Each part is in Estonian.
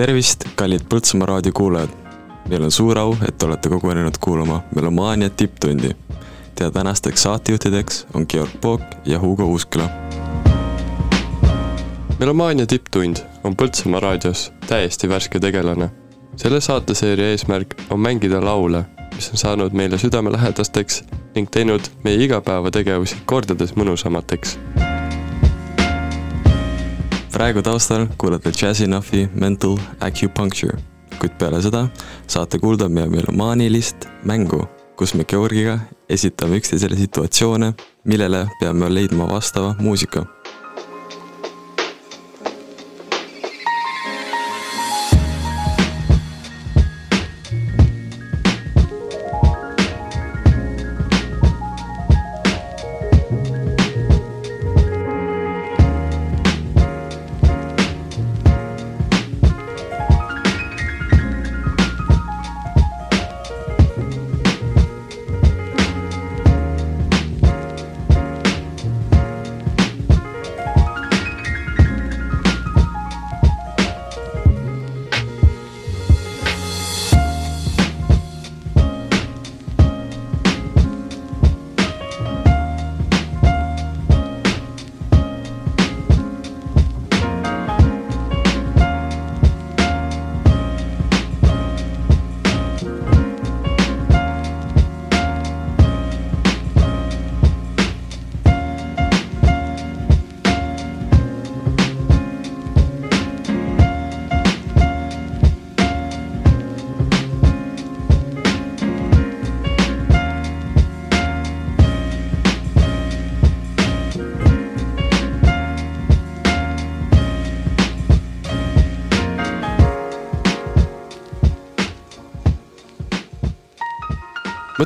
tervist, kallid Põltsamaa raadio kuulajad. meil on suur au, et olete kogunenud kuulama Melomaania tipptundi. Teie tänasteks saatejuhtideks on Georg Pook ja Hugo Uusküla. melomaania tipptund on Põltsamaa raadios täiesti värske tegelane. selle saateseeria eesmärk on mängida laule, mis on saanud meile südamelähedasteks ning teinud meie igapäevategevusi kordades mõnusamateks praegu taustal kuulate Jazzinuffi Mental Acupuncture, kuid peale seda saate kuulda meie melomaanilist mängu, kus me Georgiga esitame üksteisele situatsioone, millele peame leidma vastava muusika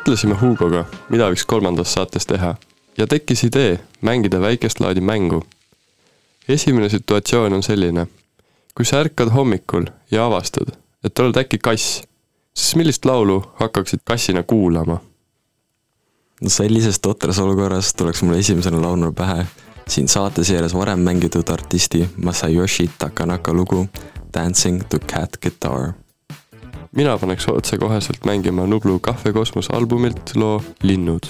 mõtlesime Hugoga, mida võiks kolmandas saates teha ja tekkis idee mängida väikest laadi mängu. esimene situatsioon on selline. kui sa ärkad hommikul ja avastad, et oled äkki kass, siis millist laulu hakkaksid kassina kuulama? no sellises totras olukorras tuleks mulle esimesena laulma pähe siin saateseerias varem mängitud artisti Masayoshi Takanaka lugu Dancing to Cat Guitar mina paneks otsekoheselt mängima Nublu Kahvekosmos albumilt loo Linnud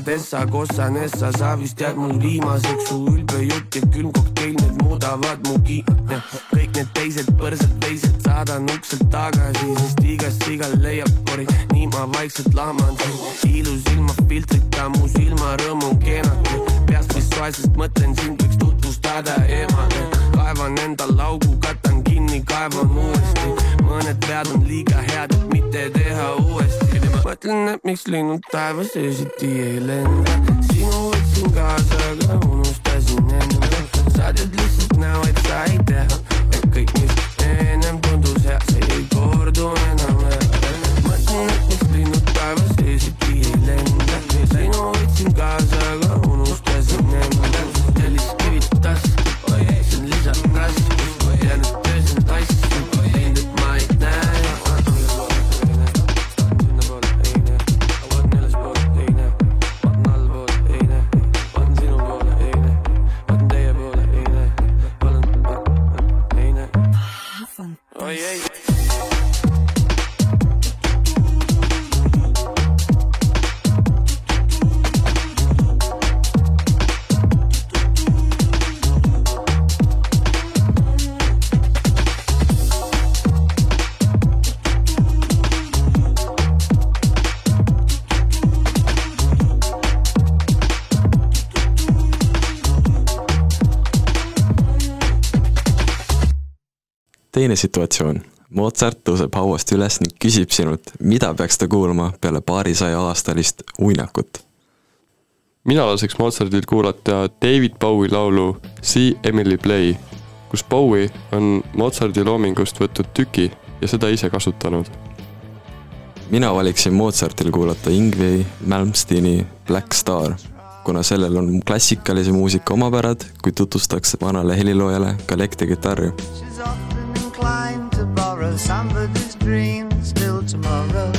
et Essa, Tessa, Kossa, Nessa, sa vist jääd mul viimaseks, su ülbe jutt ja külm kokteil, need muudavad mu kiine. kõik need teised põrsad, teised saadan ukselt tagasi, sest igast sigal leiab pori, nii ma vaikselt lahman siin. ilus ilma filtrita, mu silmarõõm on keenake, peast vist soe, sest mõtlen sind võiks tutvustada emale. kaevan endal augu, katan kinni, kaevan uuesti, mõned vead on liiga head, et mitte teha uuesti. mõtlen, et miks linnud taevas öösiti ei lenda, sinu võtsin kaasa, aga unustasin enda. sa tead lihtsalt näo, et sa ei tea, et kõik, mis ennem tundus hea, see ei kordu enam. Oi ei. Teine situatsioon. Mozart tõuseb hauast üles ning küsib sinult, mida peaks ta kuulama peale paarisaja aastalist uinakut. mina laseks Mozartil kuulata David Bowie laulu See Emily Play, kus Bowie on Mozarti loomingust võtnud tüki ja seda ise kasutanud. mina valiksin Mozartil kuulata Ingvi Malmsteeni Black Star, kuna sellel on klassikalise muusika omapärad, kuid tutvustaks vanale heliloojale ka elektrikitarri. Borrow somebody's dreams till tomorrow.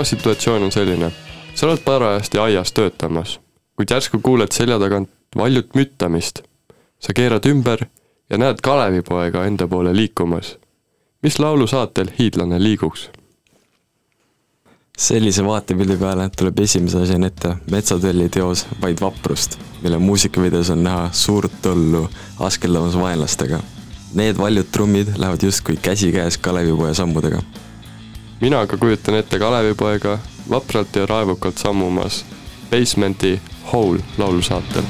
Kolmas situatsioon on selline. sa oled parajasti aias töötamas, kuid järsku kuuled selja tagant valjut müttamist. sa keerad ümber ja näed Kalevipoega enda poole liikumas. mis laulusaatel hiidlane liiguks? sellise vaatepildi peale tuleb esimese asjana ette Metsatölli teos Vaid vaprust, mille muusikavideos on näha suurt tollu askeldamas vaenlastega. Need valjud trummid lähevad justkui käsikäes Kalevipoja sammudega. Mina aga kujutan ette Kalevipoega vapralt ja raevukalt sammumas Basementi Hole laulusaatel.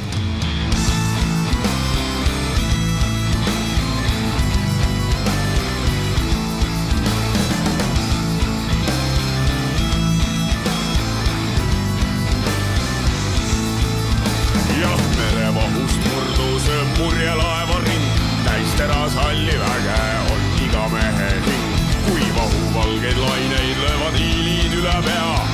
Jah, merevahust murdus purjelaeva ring, täis teras halli väge the lily do la belle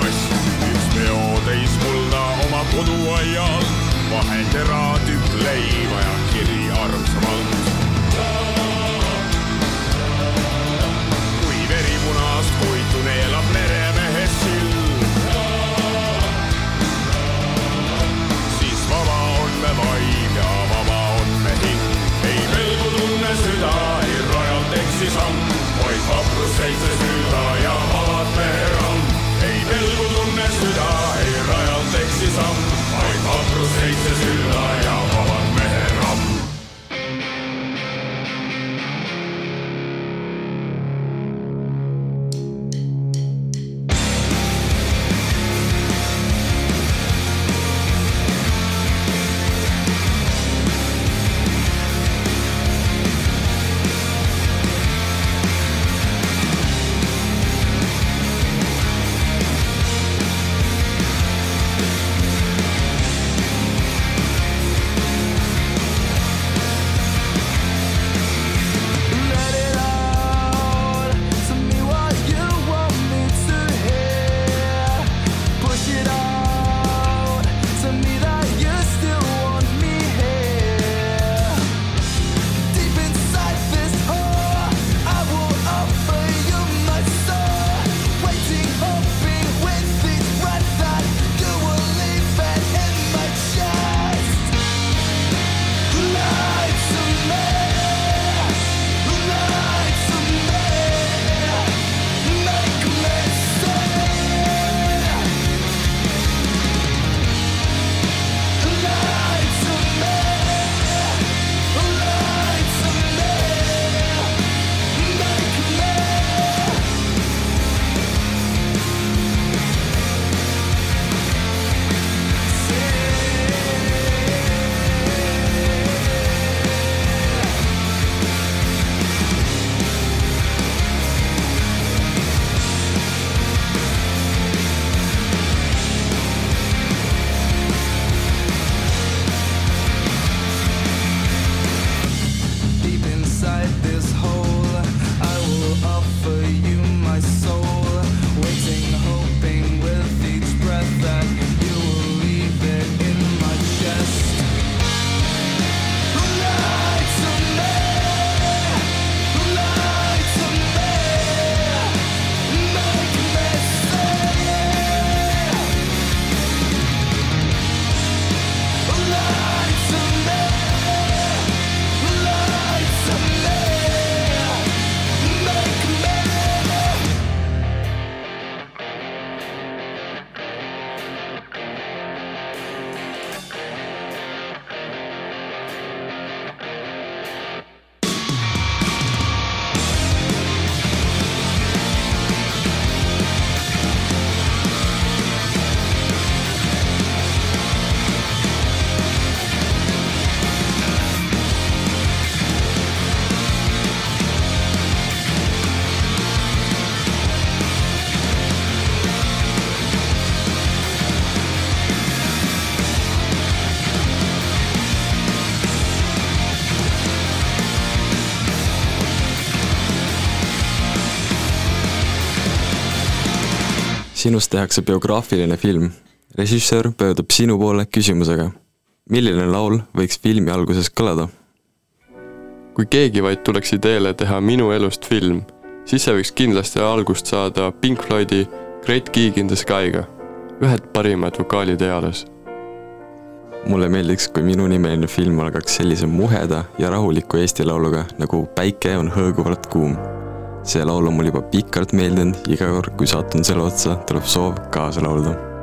kast. üks peotäis kulda oma koduaial, vahetera tükk leiva ja kiri armsamalt kui veripunast koitu neelab meremehe silm, siis vaba on me vaim ja vaba on me hing. ei pelgu tunne süda, ei rajalt eksi samm, vaid vaprus seitse süda rajalt eksi samm, vaid sinust tehakse biograafiline film. režissöör pöördub sinu poole küsimusega. milline laul võiks filmi alguses kõlada? kui keegi vaid tuleks ideele teha minu elust film, siis see võiks kindlasti algust saada Pink Floydi Great Gig in the Sky'ga. ühed parimad vokaalid eales mulle meeldiks, kui minunimeline film algaks sellise muheda ja rahuliku Eesti lauluga nagu Päike on hõõguvalt kuum. See laul on mul juba pikalt meeldinud, iga kord, kui satun selle otsa, tuleb soov kaasa laulda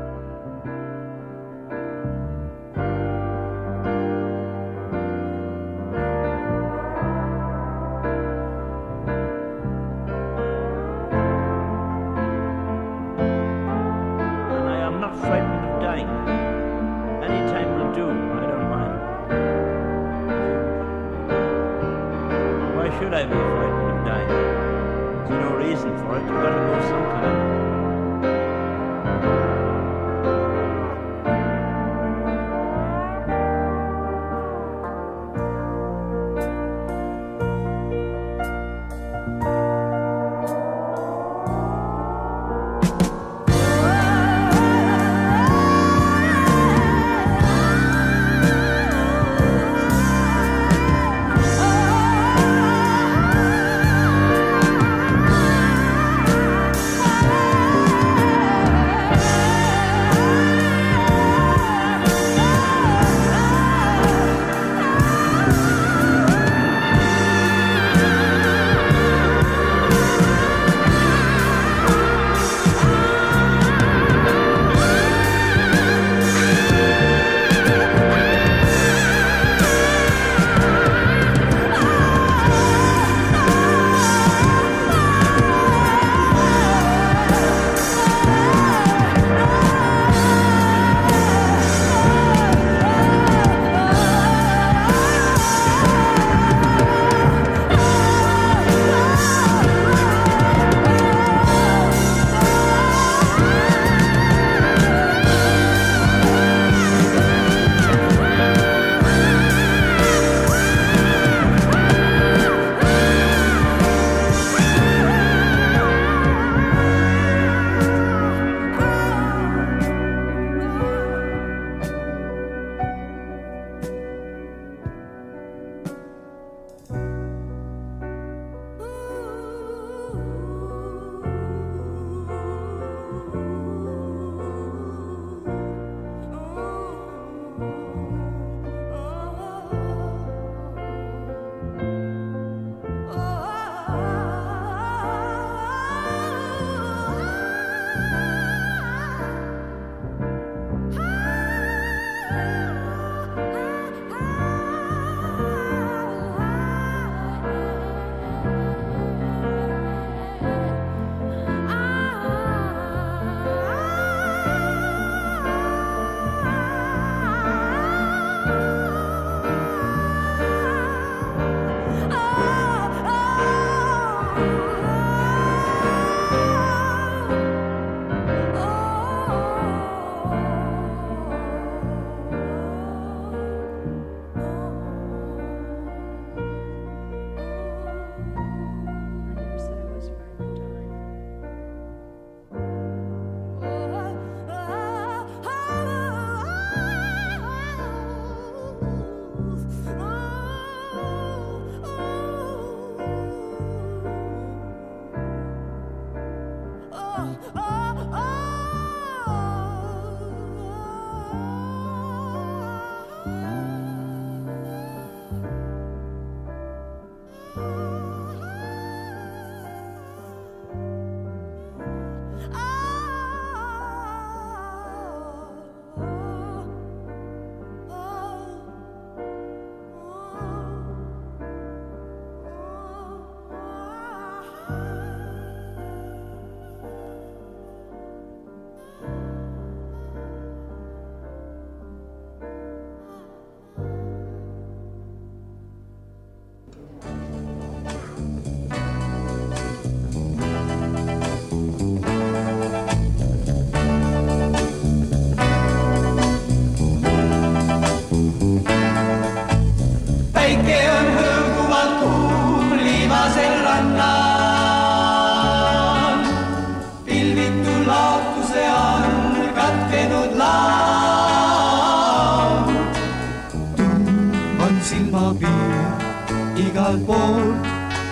silmapiir igal pool.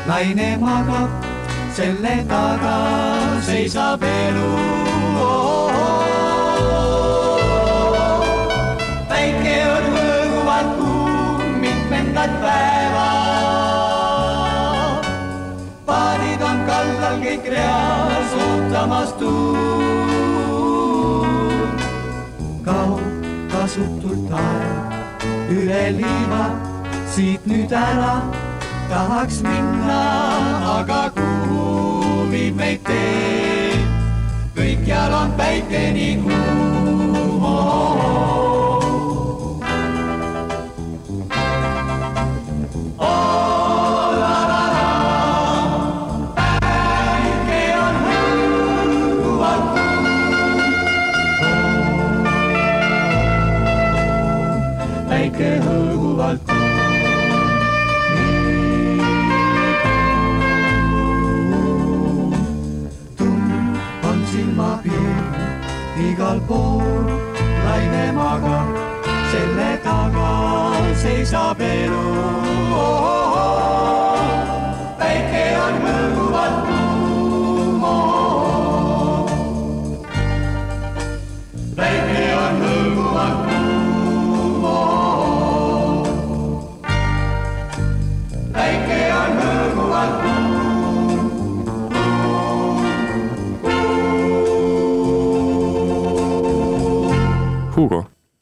naine magab, selle taga seisab elu oh,. Oh, oh, päike on hõõguvad kuu mitmendat päeva. paarid on kallal kõik reas ootamas tuul. kaob kasutult aeg üle liiva, siit nüüd ära tahaks minna, aga kuhu viib meid tee? kõikjal on päike nii kuum. päike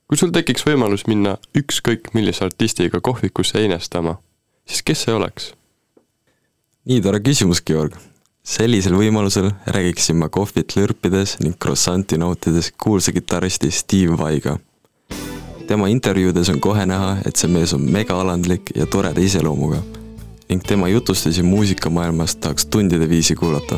kui sul tekiks võimalus minna ükskõik millise artistiga kohvikusse einestama, siis kes see oleks? nii tore küsimus, Georg. sellisel võimalusel räägiksin ma kohvit lörpides ning croissanti nautides kuulsa kitarristi Steve Vaiga. tema intervjuudes on kohe näha, et see mees on megaalandlik ja toreda iseloomuga ning tema jutustusi muusikamaailmast tahaks tundide viisi kuulata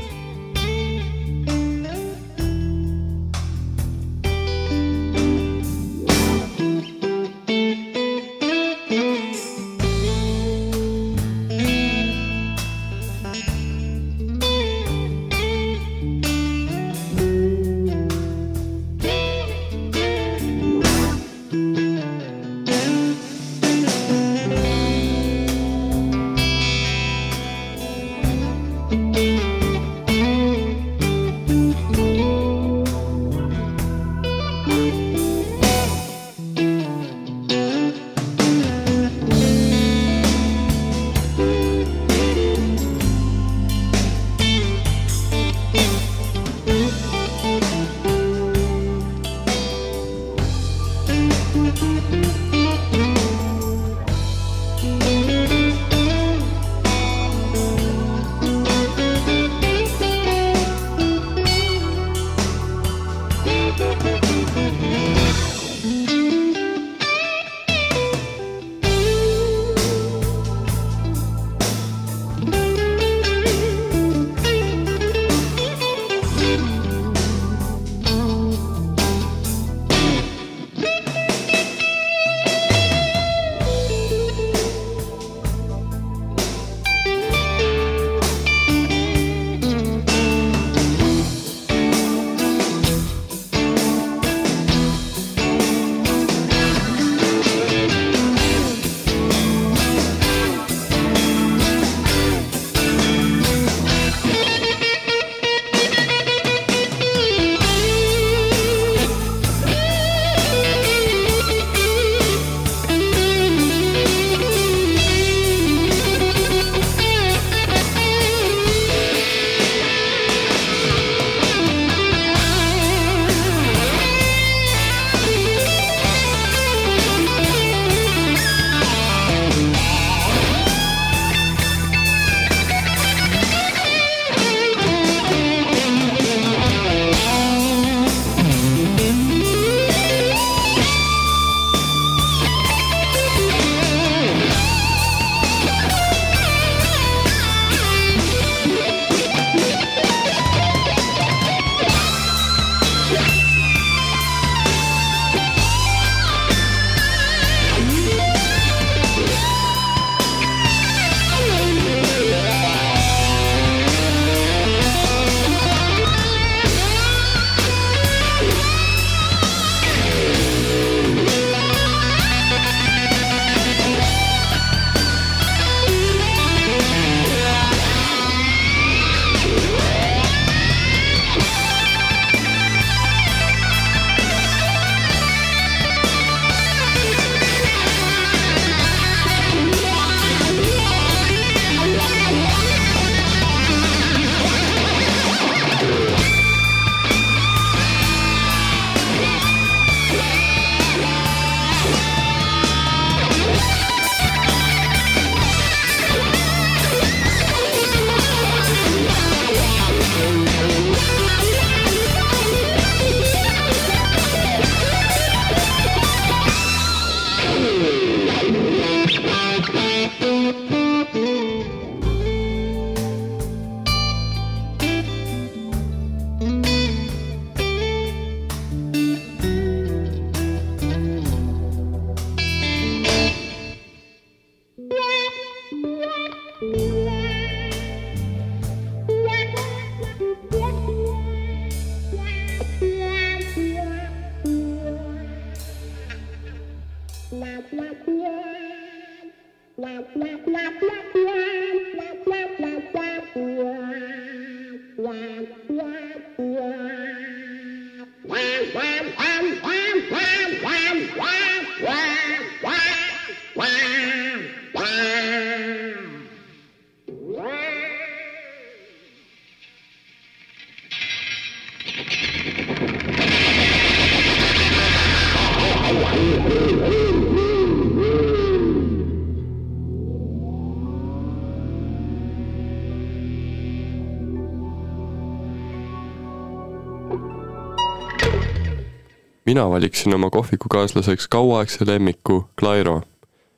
mina valiksin oma kohvikukaaslaseks kauaaegse lemmiku Clairo,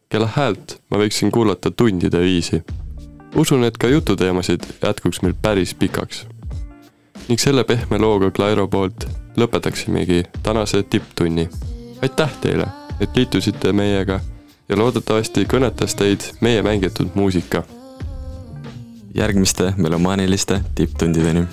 kelle häält ma võiksin kuulata tundide viisi. usun, et ka jututeemasid jätkuks meil päris pikaks. ning selle pehme looga Clairo poolt lõpetaksimegi tänase tipptunni. aitäh teile, et liitusite meiega ja loodetavasti kõnetas teid meie mängitud muusika. järgmiste melomaaniliste tipptundideni